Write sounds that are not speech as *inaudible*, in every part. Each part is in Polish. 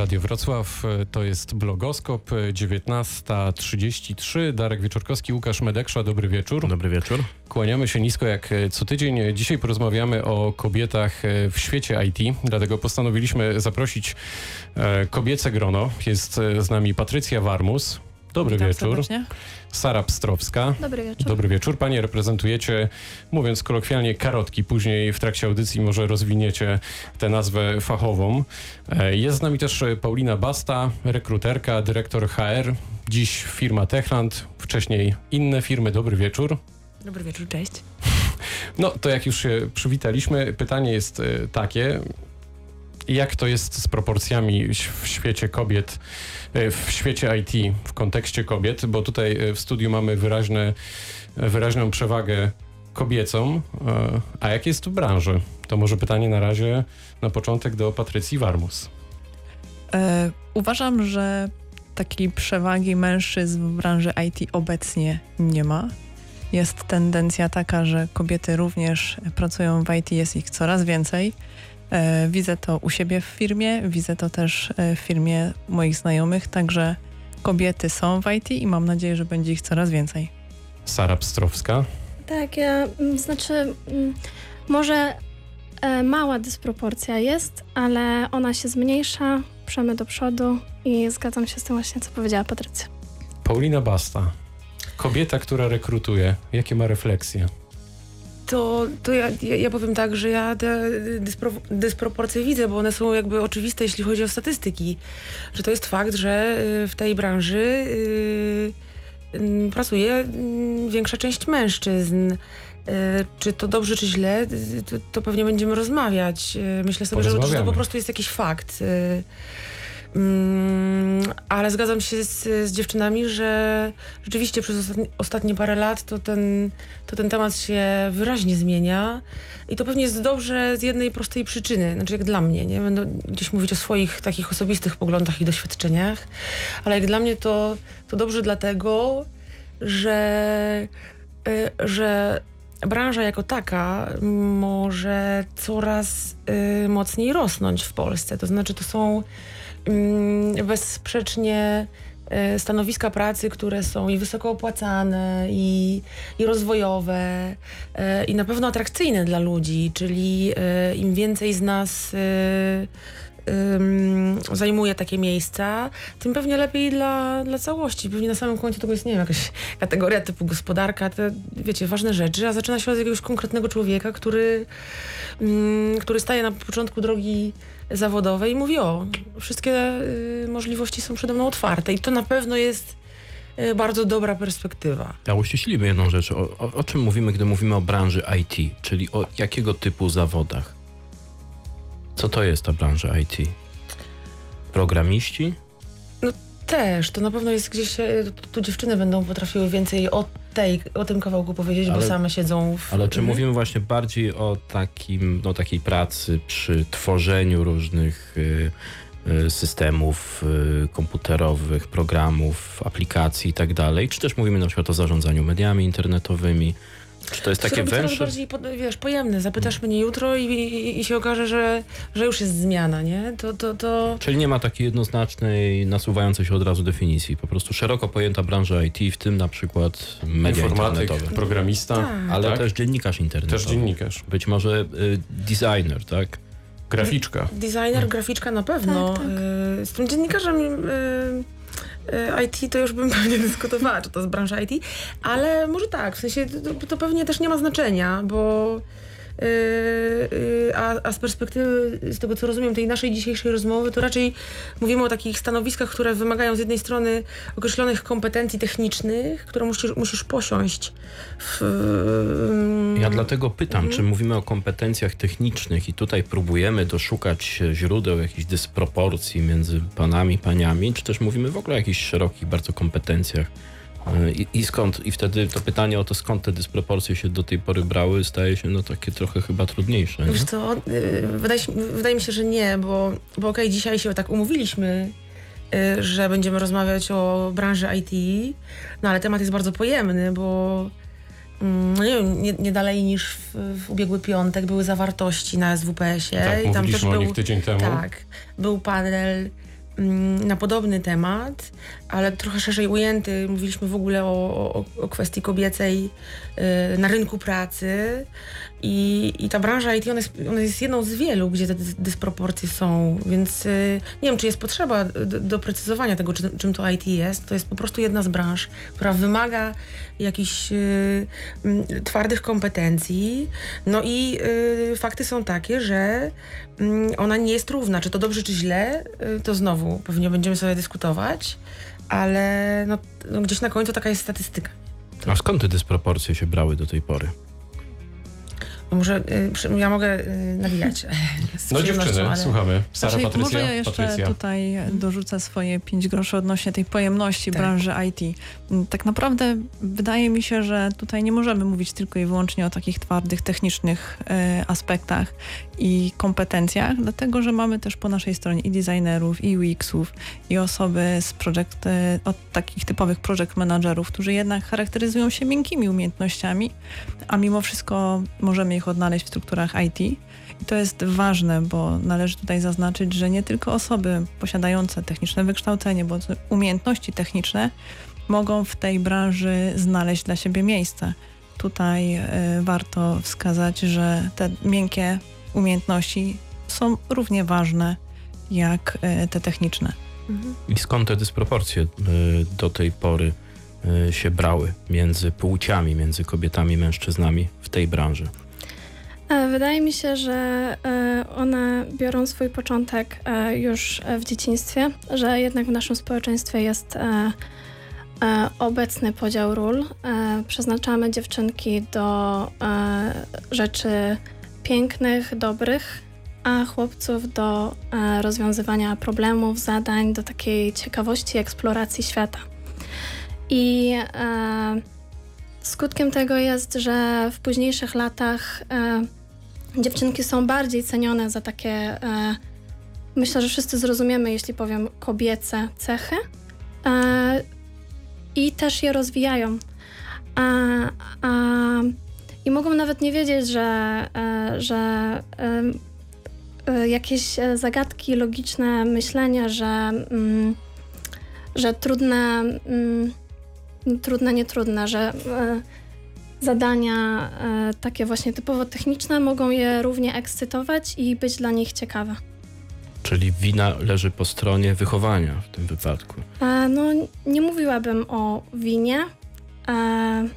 Radio Wrocław, e, to jest blogoskop 19.33. Darek Wieczorkowski, Łukasz Medeksza, dobry wieczór. Dobry wieczór. Kłaniamy się nisko jak e, co tydzień. Dzisiaj porozmawiamy o kobietach e, w świecie IT, dlatego postanowiliśmy zaprosić kobiece grono. Jest z nami Patrycja Warmus. Dobry Witam wieczór. Serdecznie. Sara Pstrowska. Dobry wieczór. Dobry wieczór. Panie reprezentujecie, mówiąc kolokwialnie, karotki. Później w trakcie audycji może rozwiniecie tę nazwę fachową. E, jest z nami też Paulina Basta, rekruterka, dyrektor HR. Dziś firma Techland, wcześniej inne firmy. Dobry wieczór. Dobry wieczór, cześć. *laughs* No to jak już się przywitaliśmy, pytanie jest e, takie, jak to jest z proporcjami w świecie kobiet, e, w świecie IT, w kontekście kobiet, bo tutaj e, w studiu mamy wyraźne, e, wyraźną przewagę kobiecą, a jak jest w branży? To może pytanie na razie na początek do Patrycji Warmus. E, uważam, że takiej przewagi mężczyzn w branży IT obecnie nie ma. Jest tendencja taka, że kobiety również pracują w IT, jest ich coraz więcej. E, widzę to u siebie w firmie, widzę to też e, w firmie moich znajomych, także kobiety są w IT i mam nadzieję, że będzie ich coraz więcej. Sara Pstrowska. Tak, ja, mm, znaczy mm, może e, mała dysproporcja jest, ale ona się zmniejsza, przemy do przodu i zgadzam się z tym właśnie, co powiedziała Patrycja. Paulina Basta. Kobieta, która rekrutuje. Jakie ma refleksje? To, to ja, ja powiem tak, że ja te dyspro, dysproporcje widzę, bo one są jakby oczywiste, jeśli chodzi o statystyki. Że to jest fakt, że y, w tej branży yy, pracuje większa część mężczyzn. Y, czy to dobrze, czy źle, to, to pewnie będziemy rozmawiać. Y, myślę sobie, że, że to po prostu jest jakiś fakt. Mm, ale zgadzam się z, z, dziewczynami, że rzeczywiście przez ostatnie, ostatnie, parę lat to ten, to ten temat się wyraźnie zmienia i to pewnie jest dobrze z jednej prostej przyczyny, znaczy jak dla mnie, nie? Będę gdzieś mówić o swoich takich osobistych poglądach i doświadczeniach, ale jak dla mnie to, to dobrze dlatego, że, y, że branża jako taka może coraz y, mocniej rosnąć w Polsce, to znaczy to są Mm, bezsprzecznie e, stanowiska pracy, które są i wysoko opłacane, i, i rozwojowe, e, i na pewno atrakcyjne dla ludzi, czyli e, im więcej z nas zajmuje takie miejsca, tym pewnie lepiej dla, dla całości. Pewnie na samym końcu tego jest, nie wiem, jakaś kategoria typu gospodarka, te, wiecie, ważne rzeczy, a zaczyna się od jakiegoś konkretnego człowieka, który, mm, który staje na początku drogi zawodowej i mówi, o, wszystkie y, możliwości są przede mną otwarte i to na pewno jest y, bardzo dobra perspektywa. Ja uściślimy jedną rzecz. O, o, o czym mówimy, gdy mówimy o branży IT, czyli o jakiego typu zawodach? Co to jest ta branża IT? Programiści? No też, to na pewno jest gdzieś, e, tu dziewczyny będą potrafiły więcej o, tej, o tym kawałku powiedzieć, ale, bo same siedzą w... Ale czy mhm. mówimy właśnie bardziej o takim, no, takiej pracy przy tworzeniu różnych y, systemów y, komputerowych, programów, aplikacji i tak dalej, czy też mówimy na przykład o zarządzaniu mediami internetowymi, czy to jest takie węższe? bardziej, wiesz, pojemne. Zapytasz mnie jutro i, i, i, się okaże, że, że już jest zmiana, nie? To, to, to... Czyli nie ma takiej jednoznacznej, nasuwającej się od razu definicji. Po prostu szeroko pojęta branża IT, w tym na przykład media Informatyk, internetowe. programista. Tak. Ale tak? też dziennikarz internetowy. Też dziennikarz. Być może y, designer, tak? Graficzka. Designer, graficzka na pewno. Tak, tak. Y, z tym dziennikarzem... Y, IT to już bym *laughs* pewnie dyskutowała, czy to jest branża IT, ale może tak, w sensie to, to pewnie też nie ma znaczenia, bo a, a z perspektywy, z tego co rozumiem, tej naszej dzisiejszej rozmowy, to raczej mówimy o takich stanowiskach, które wymagają z jednej strony określonych kompetencji technicznych, które musisz, musisz posiąść. W, yy, ja dlatego pytam, czy mhm. mówimy o kompetencjach technicznych i tutaj próbujemy doszukać źródeł jakichś dysproporcji między panami, paniami, czy też mówimy w ogóle o jakichś szerokich bardzo kompetencjach i, I, skąd, i wtedy to pytanie o to, skąd te dysproporcje się do tej pory brały, staje się no takie trochę chyba trudniejsze. Wiesz co, y, wydaje, wydaje mi się, że nie, bo, bo okej, okay, dzisiaj się tak umówiliśmy, y, że będziemy rozmawiać o branży IT, no ale temat jest bardzo pojemny, bo mm, no nie wiem, nie, nie dalej niż w, w, ubiegły piątek były zawartości na SWPS-ie. Tak, i tam też był, tydzień temu. Tak, był panel na podobny temat, ale trochę szerzej ujęty. Mówiliśmy w ogóle o, o, o kwestii kobiecej y, na rynku pracy. I, I ta branża IT, ona jest, ona jest jedną z wielu, gdzie te dysproporcje są, więc y, nie wiem, czy jest potrzeba do, doprecyzowania tego, czym, czym to IT jest. To jest po prostu jedna z branż, która wymaga jakichś y, twardych kompetencji. No i y, fakty są takie, że mm, ona nie jest równa. Czy to dobrze, czy źle, to znowu pewnie będziemy sobie dyskutować, ale no, no, gdzieś na końcu taka jest statystyka. A skąd te dysproporcje się brały do tej pory? Może y, ja mogę y, nawijać. no dziewczyny, ale... słuchamy. Sara, znaczy, Patrycja, Może ja jeszcze Patrycja. tutaj dorzucę swoje pięć groszy odnośnie tej pojemności tak. branży IT. Mm, tak naprawdę wydaje mi się, że tutaj nie możemy mówić tylko i wyłącznie o takich twardych, technicznych y, aspektach i kompetencjach, dlatego że mamy też po naszej stronie i designerów, i UX-ów, i osoby z project, e, od takich typowych project managerów, którzy jednak charakteryzują się miękkimi umiejętnościami, a mimo wszystko możemy ich odnaleźć w strukturach IT. I to jest ważne, bo należy tutaj zaznaczyć, że nie tylko osoby posiadające techniczne wykształcenie, bo umiejętności techniczne mogą w tej branży znaleźć dla siebie miejsce. Tutaj y, warto wskazać, że te miękkie umiejętności są równie ważne jak y, te techniczne. Mhm. I skąd te dysproporcje y, do tej pory się brały między płciami, między kobietami i mężczyznami w tej branży? E, wydaje mi się, że e, one biorą swój początek e, już w dzieciństwie, że jednak w naszym społeczeństwie jest obecny podział ról. Przeznaczamy dziewczynki do rzeczy pięknych, dobrych, a chłopców do rozwiązywania problemów, zadań, do takiej ciekawości, eksploracji świata. I skutkiem tego jest, że w późniejszych latach dziewczynki są bardziej cenione za takie, e, myślę, że wszyscy zrozumiemy, jeśli powiem kobiece cechy e, i też je rozwijają. A, a, I mogą nawet nie wiedzieć, że, e, że e, e, jakieś zagadki logiczne myślenia, że, mm, że trudne, mm, trudne, nie trudne, że e, zadania e, takie właśnie typowo techniczne mogą je równie ekscytować i być dla nich ciekawe. Czyli wina leży po stronie wychowania w tym wypadku. E, no, nie mówiłabym o winie. E,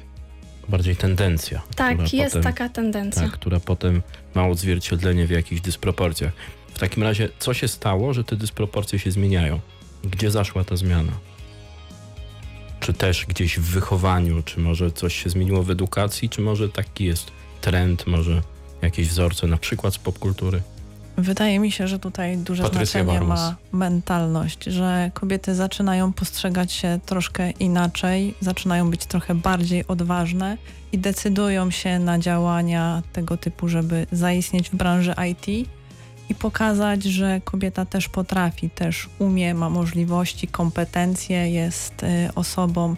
Bardziej tendencja. Tak, jest potem, taka tendencja. Tak, która potem ma odzwierciedlenie w jakichś dysproporcjach. W takim razie, co się stało, że te dysproporcje się zmieniają? Gdzie zaszła ta zmiana? Czy też gdzieś w wychowaniu, czy może coś się zmieniło w edukacji, czy może taki jest trend, może jakieś wzorce, na przykład z popkultury? Wydaje mi się, że tutaj duże Patrycja znaczenie ma mentalność, że kobiety zaczynają postrzegać się troszkę inaczej, zaczynają być trochę bardziej odważne i decydują się na działania tego typu, żeby zaistnieć w branży IT i pokazać, że kobieta też potrafi, też umie, ma możliwości, kompetencje, jest y, osobą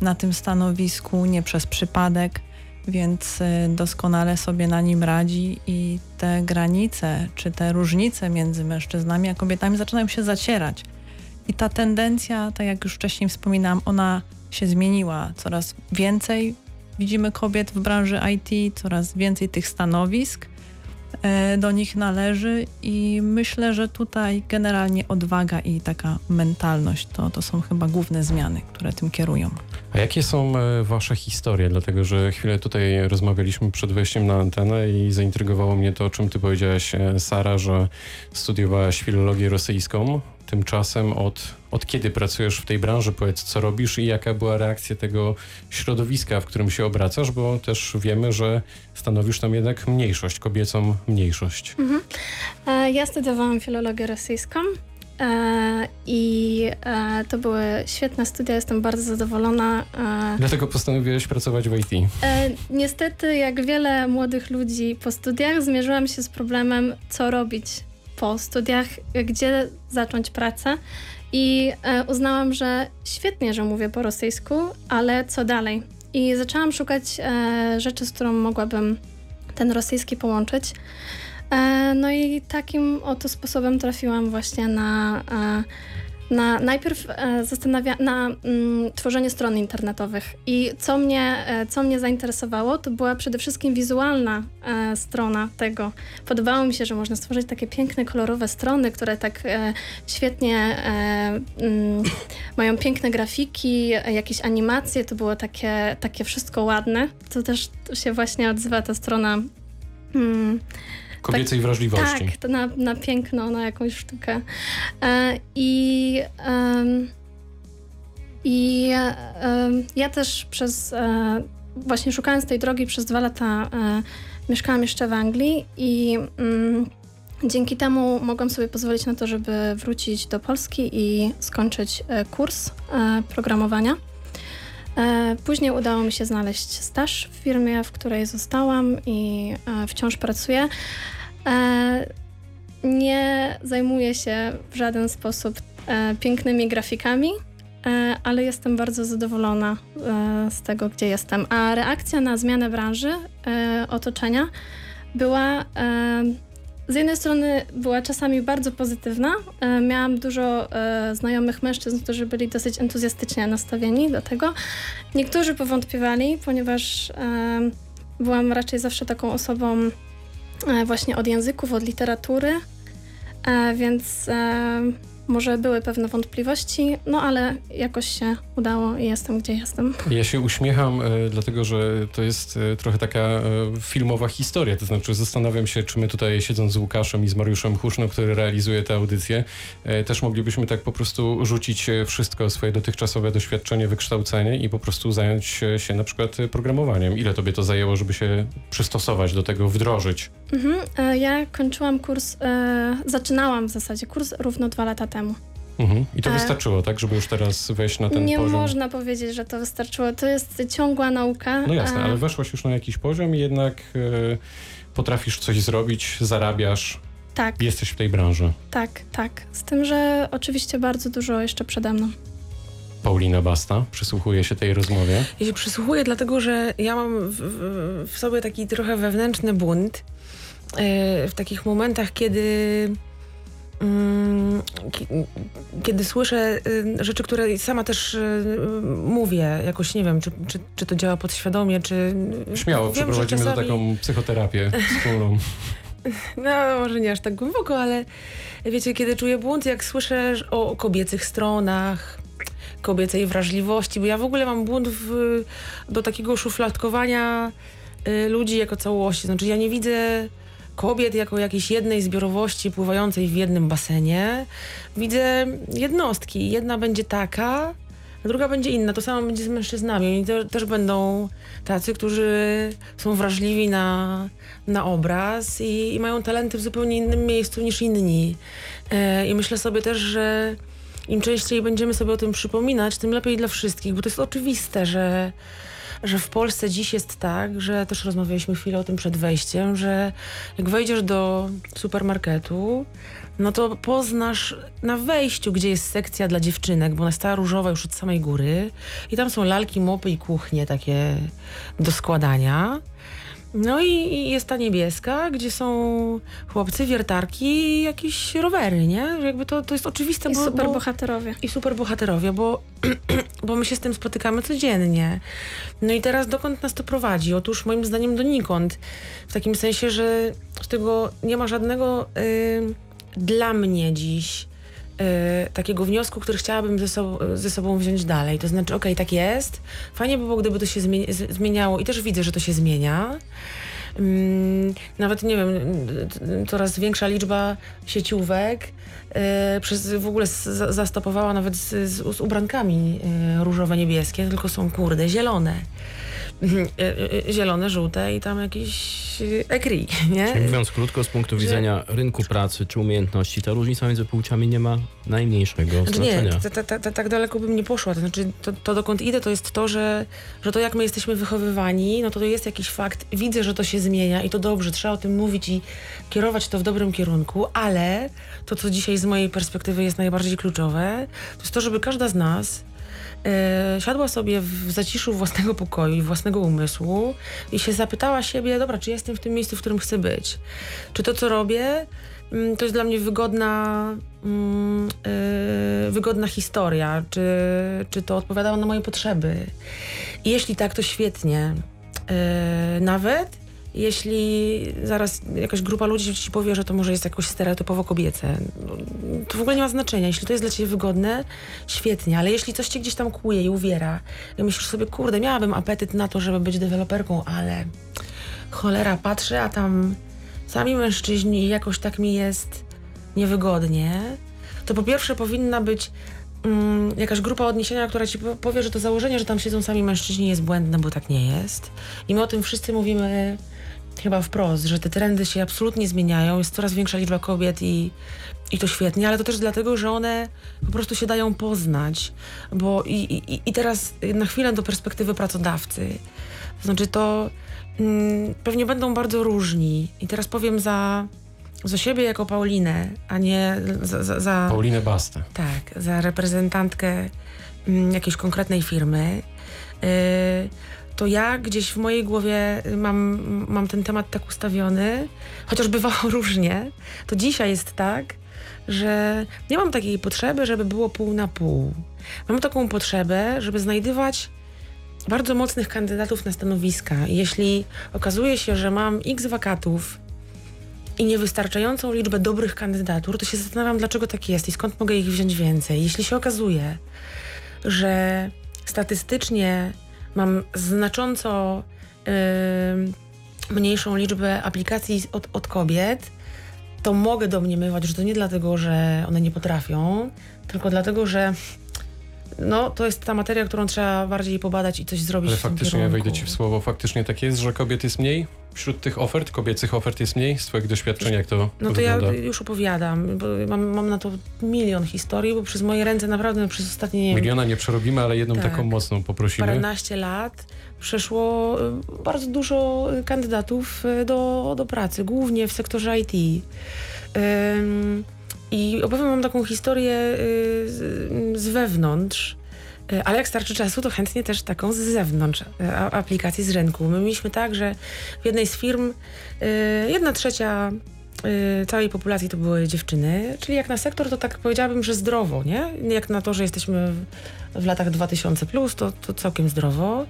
na tym stanowisku nie przez przypadek, więc y, doskonale sobie na nim radzi i te granice, czy te różnice między mężczyznami a kobietami zaczynają się zacierać. I ta tendencja, tak jak już wcześniej wspominałam, ona się zmieniła. Coraz więcej widzimy kobiet w branży IT, coraz więcej tych stanowisk, do nich należy i myślę, że tutaj generalnie odwaga i taka mentalność to, to są chyba główne zmiany, które tym kierują. A jakie są e, wasze historie? Dlatego, że chwilę tutaj rozmawialiśmy przed wejściem na antenę i zaintrygowało mnie to, o czym ty powiedziałaś, e, Sara, że studiowałaś filologię rosyjską. Tymczasem od, od kiedy pracujesz w tej branży? Powiedz, co robisz i jaka była reakcja tego środowiska, w którym się obracasz, bo też wiemy, że stanowisz tam jednak mniejszość, kobiecą mniejszość. Mhm. E, ja studiowałam filologię rosyjską. E, I e, to były świetne studia, jestem bardzo zadowolona. Dlatego postanowiłeś pracować w IT. Niestety, jak wiele młodych ludzi po studiach, zmierzyłam się z problemem, co robić po studiach, gdzie zacząć pracę. I e, uznałam, że świetnie, że mówię po rosyjsku, ale co dalej? I zaczęłam szukać e, rzeczy, z którą mogłabym ten rosyjski połączyć. E, no i takim oto sposobem trafiłam właśnie na, e, na najpierw e, zastanawia na mm, tworzenie stron internetowych. I co mnie, co mnie zainteresowało, to była przede wszystkim wizualna e, strona tego. Podobało mi się, że można stworzyć takie piękne, kolorowe strony, które tak e, świetnie e, mm, mają piękne grafiki, jakieś animacje, to było takie, takie wszystko ładne. To też się właśnie odzywa ta strona. Mm, Kobiecej wrażliwości. tak, to na, na piękno, na jakąś sztukę. E, I i ja też przez, e, właśnie szukając tej drogi przez dwa lata e, mieszkałam jeszcze w Anglii i mm, dzięki temu mogłam sobie pozwolić na to, żeby wrócić do Polski i skończyć kurs programowania. E, Później udało mi się znaleźć staż w firmie, w której zostałam i e, wciąż pracuję. E, Nie zajmuję się w żaden sposób pięknymi grafikami, ale jestem bardzo zadowolona z tego, gdzie jestem. A reakcja na zmianę branży, otoczenia była. Z jednej strony była czasami bardzo pozytywna. E, Miałam dużo e, znajomych mężczyzn, którzy byli dosyć entuzjastycznie nastawieni do tego. Niektórzy powątpiewali, ponieważ e, byłam raczej zawsze taką osobą właśnie od języków, od literatury, więc może były pewne wątpliwości, no ale jakoś się udało i jestem gdzie jestem. Ja się uśmiecham, e, dlatego że to jest e, trochę taka e, filmowa historia. To znaczy, zastanawiam się, czy my tutaj siedząc z Łukaszem i z Mariuszem Huszną, który realizuje tę audycję, też moglibyśmy tak po prostu rzucić wszystko, swoje dotychczasowe doświadczenie, wykształcenie i po prostu zająć się na przykład programowaniem. Ile tobie to zajęło, żeby się przystosować do tego, wdrożyć? Mhm. e, Ja kończyłam kurs, e, zaczynałam w zasadzie kurs równo dwa lata temu. Mhm. I to E, wystarczyło, tak, żeby już teraz wejść na ten Nie poziom? można powiedzieć, że to wystarczyło. To jest ciągła nauka. No jasne, ale weszłaś już na jakiś poziom i jednak potrafisz coś zrobić, zarabiasz, Tak, jesteś w tej branży. tak, tak. Z tym, że oczywiście bardzo dużo jeszcze przede mną. Paulina Basta przysłuchuje się tej rozmowie. Ja się przysłuchuję, dlatego że ja mam w, w, sobie taki trochę wewnętrzny bunt e, w takich momentach, kiedy. mm, ki- Kiedy słyszę y, rzeczy, które sama też y, mówię, jakoś nie wiem, czy, czy, czy to działa podświadomie, czy. Śmiało, Wiem, przeprowadzimy czasami- do taką psychoterapię wspólną. *laughs* No, może nie aż tak głęboko, ale wiecie, kiedy czuję bunt, jak słyszę o kobiecych stronach, kobiecej wrażliwości, bo ja w ogóle mam bunt w, do takiego szufladkowania y, ludzi jako całości. Znaczy, ja nie widzę kobiet jako jakiejś jednej zbiorowości pływającej w jednym basenie. Widzę jednostki. Jedna będzie taka, a druga będzie inna. To samo będzie z mężczyznami. Oni te, też będą tacy, którzy są wrażliwi na, na obraz i, i mają talenty w zupełnie innym miejscu niż inni. E, I myślę sobie też, że im częściej będziemy sobie o tym przypominać, tym lepiej dla wszystkich, bo to jest oczywiste, że, że w Polsce dziś jest tak, że też rozmawialiśmy chwilę o tym przed wejściem, że jak wejdziesz do supermarketu, no to poznasz na wejściu, gdzie jest sekcja dla dziewczynek, bo ona jest różowa już od samej góry i tam są lalki, mopy i kuchnie takie do składania. No i jest ta niebieska, gdzie są chłopcy, wiertarki i jakieś rowery, nie? Jakby to, to jest oczywiste, I bo, super bo, bohaterowie. i super bohaterowie, bo, *clears throat* bo my się z tym spotykamy codziennie. No i teraz dokąd nas to prowadzi? Otóż moim zdaniem donikąd. W takim sensie, że z tego nie ma żadnego y, dla mnie dziś takiego wniosku, który chciałabym ze, sobą ze sobą wziąć dalej. To znaczy, okej, tak jest. Fajnie by było, gdyby to się zmieniało i też widzę, że to się zmienia. Mm, nawet nie wiem, y, coraz większa liczba sieciówek y, przez w ogóle zastopowała nawet z, z, z ubrankami y, różowe-niebieskie, tylko są kurde zielone. Mhm, y, y, Zielone, żółte i tam jakieś y, ekri, *laughs* nie? Czyli mówiąc krótko, z punktu że- widzenia rynku pracy czy umiejętności, ta różnica między płciami nie ma najmniejszego Znaczy nie, znaczenia. ta, ta, ta, ta, tak daleko bym nie poszła. To znaczy, to, to dokąd idę, to jest to, że, że to jak my jesteśmy wychowywani, no to to jest jakiś fakt. Widzę, że to się zmienia i to dobrze, trzeba o tym mówić i kierować to w dobrym kierunku, ale to, co dzisiaj z mojej perspektywy jest najbardziej kluczowe, to jest to, żeby każda z nas e, siadła sobie w zaciszu własnego pokoju i własnego umysłu i się zapytała siebie, dobra, czy jestem w tym miejscu, w którym chcę być? Czy to, co robię, mm, to jest dla mnie wygodna, mm, e, wygodna historia? Czy, czy to odpowiadało na moje potrzeby? I jeśli tak, to świetnie. E, nawet jeśli zaraz jakaś grupa ludzi ci powie, że to może jest jakoś stereotypowo kobiece, no, to w ogóle nie ma znaczenia. Jeśli to jest dla ciebie wygodne, świetnie, ale jeśli coś cię gdzieś tam kłuje i uwiera i myślisz sobie, kurde, miałabym apetyt na to, żeby być deweloperką, ale cholera, patrzę, a tam sami mężczyźni i jakoś tak mi jest niewygodnie, to po pierwsze powinna być mm, jakaś grupa odniesienia, która ci po- powie, że to założenie, że tam siedzą sami mężczyźni jest błędne, bo tak nie jest. I my o tym wszyscy mówimy chyba wprost, że te trendy się absolutnie zmieniają, jest coraz większa liczba kobiet i, i to świetnie, ale to też dlatego, że one po prostu się dają poznać, bo i, i, i teraz na chwilę do perspektywy pracodawcy. To znaczy to mm, pewnie będą bardzo różni i teraz powiem za, za siebie jako Paulinę, a nie za, za, za Paulinę Bastę. tak, za reprezentantkę mm, jakiejś konkretnej firmy, yy, to ja gdzieś w mojej głowie mam, mam ten temat tak ustawiony, chociaż bywało *laughs* różnie, to dzisiaj jest tak, że nie mam takiej potrzeby, żeby było pół na pół. Mam taką potrzebę, żeby znajdywać bardzo mocnych kandydatów na stanowiska. Jeśli okazuje się, że mam x wakatów i niewystarczającą liczbę dobrych kandydatur, to się zastanawiam, dlaczego tak jest i skąd mogę ich wziąć więcej. Jeśli się okazuje, że statystycznie mam znacząco ym, mniejszą liczbę aplikacji od, od kobiet, to mogę domniemywać, że to nie dlatego, że one nie potrafią, tylko dlatego, że no, to jest ta materia, którą trzeba bardziej pobadać i coś zrobić Ale faktycznie, ja wejdę ci w słowo, faktycznie tak jest, że kobiet jest mniej? Wśród tych ofert, kobiecych ofert jest mniej? Z twojego doświadczenia, jak to No to ja wygląda? już opowiadam, bo mam, mam na to milion historii, bo przez moje ręce naprawdę przez ostatnie, nie Miliona nie przerobimy, ale jedną Tak. taką mocną poprosimy. paręnaście lat przeszło y, bardzo dużo kandydatów y, do, do pracy, głównie w sektorze IT. Ym, I opowiem wam taką historię y, z, wewnątrz. Y, Ale jak starczy czasu, to chętnie też taką z zewnątrz a- aplikacji z rynku. My mieliśmy tak, że w jednej z firm y, jedna trzecia y, całej populacji to były dziewczyny, czyli jak na sektor to tak powiedziałabym, że zdrowo, nie? Jak na to, że jesteśmy w, latach 2000 plus, to, to całkiem zdrowo.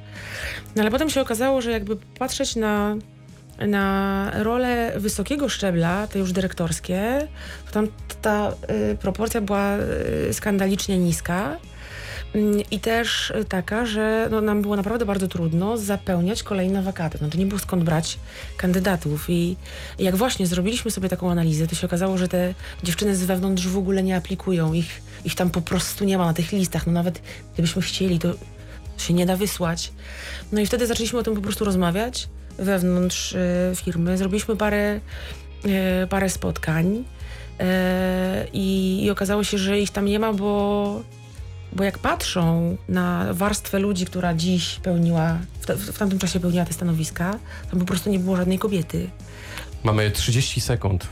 No ale potem się okazało, że jakby patrzeć na, na role wysokiego szczebla, te już dyrektorskie, to tam ta y, proporcja była y, skandalicznie niska. Mm, I też y, taka, że no, nam było naprawdę bardzo trudno zapełniać kolejne wakaty. Znaczy nie było skąd brać kandydatów. I jak właśnie zrobiliśmy sobie taką analizę, to się okazało, że te dziewczyny z wewnątrz w ogóle nie aplikują. Ich, ich tam po prostu nie ma na tych listach. No nawet gdybyśmy chcieli, to się nie da wysłać. No i wtedy zaczęliśmy o tym po prostu rozmawiać wewnątrz y, firmy. Zrobiliśmy parę, y, parę spotkań i, i okazało się, że ich tam nie ma, bo, bo jak patrzą na warstwę ludzi, która dziś pełniła, w, ta- w tamtym czasie pełniła te stanowiska, tam po prostu nie było żadnej kobiety. Mamy 30 sekund.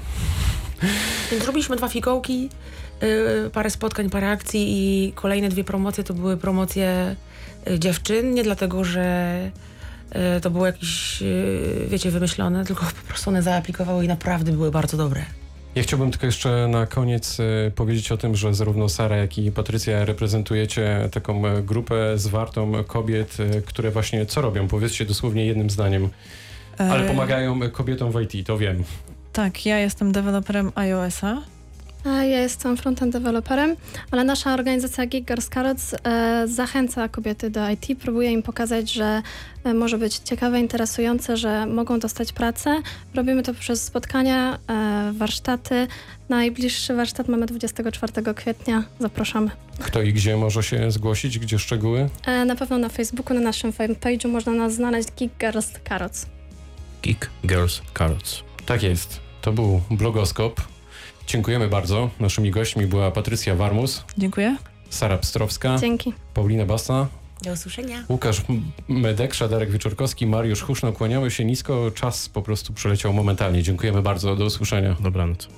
Więc robiliśmy dwa fikołki, y, parę spotkań, parę akcji i kolejne dwie promocje to były promocje y, dziewczyn. Nie dlatego, że to było jakieś, wiecie, wymyślone, tylko po prostu one zaaplikowały i naprawdę były bardzo dobre. Ja chciałbym tylko jeszcze na koniec e, powiedzieć o tym, że zarówno Sara, jak i Patrycja reprezentujecie taką e, grupę zwartą kobiet, e, które właśnie co robią? Powiedzcie dosłownie jednym zdaniem. Ale E, pomagają e, kobietom w IT, to wiem. Tak, ja jestem deweloperem iOS-a. Ja jestem frontend deweloperem, ale nasza organizacja Gig Girls Carrots e, zachęca kobiety do IT, próbuje im pokazać, że e, może być ciekawe, interesujące, że mogą dostać pracę. Robimy to poprzez spotkania, e, warsztaty. Najbliższy warsztat mamy 24 kwietnia. Zapraszamy. Kto i gdzie może się zgłosić, gdzie szczegóły? E, na pewno na Facebooku, na naszym fanpage'u można nas znaleźć Gig Girls Carrots. Geek Girls Carrots. Tak jest. To był blogoskop. Dziękujemy bardzo. Naszymi gośćmi była Patrycja Warmus, Dziękuję. Sara Pstrowska, Dzięki. Paulina Basa, Do usłyszenia. Łukasz Medek, Szadarek Wieczorkowski, Mariusz Huszno. Kłaniamy się nisko. Czas po prostu przeleciał momentalnie. Dziękujemy bardzo. Do usłyszenia. Dobranoc.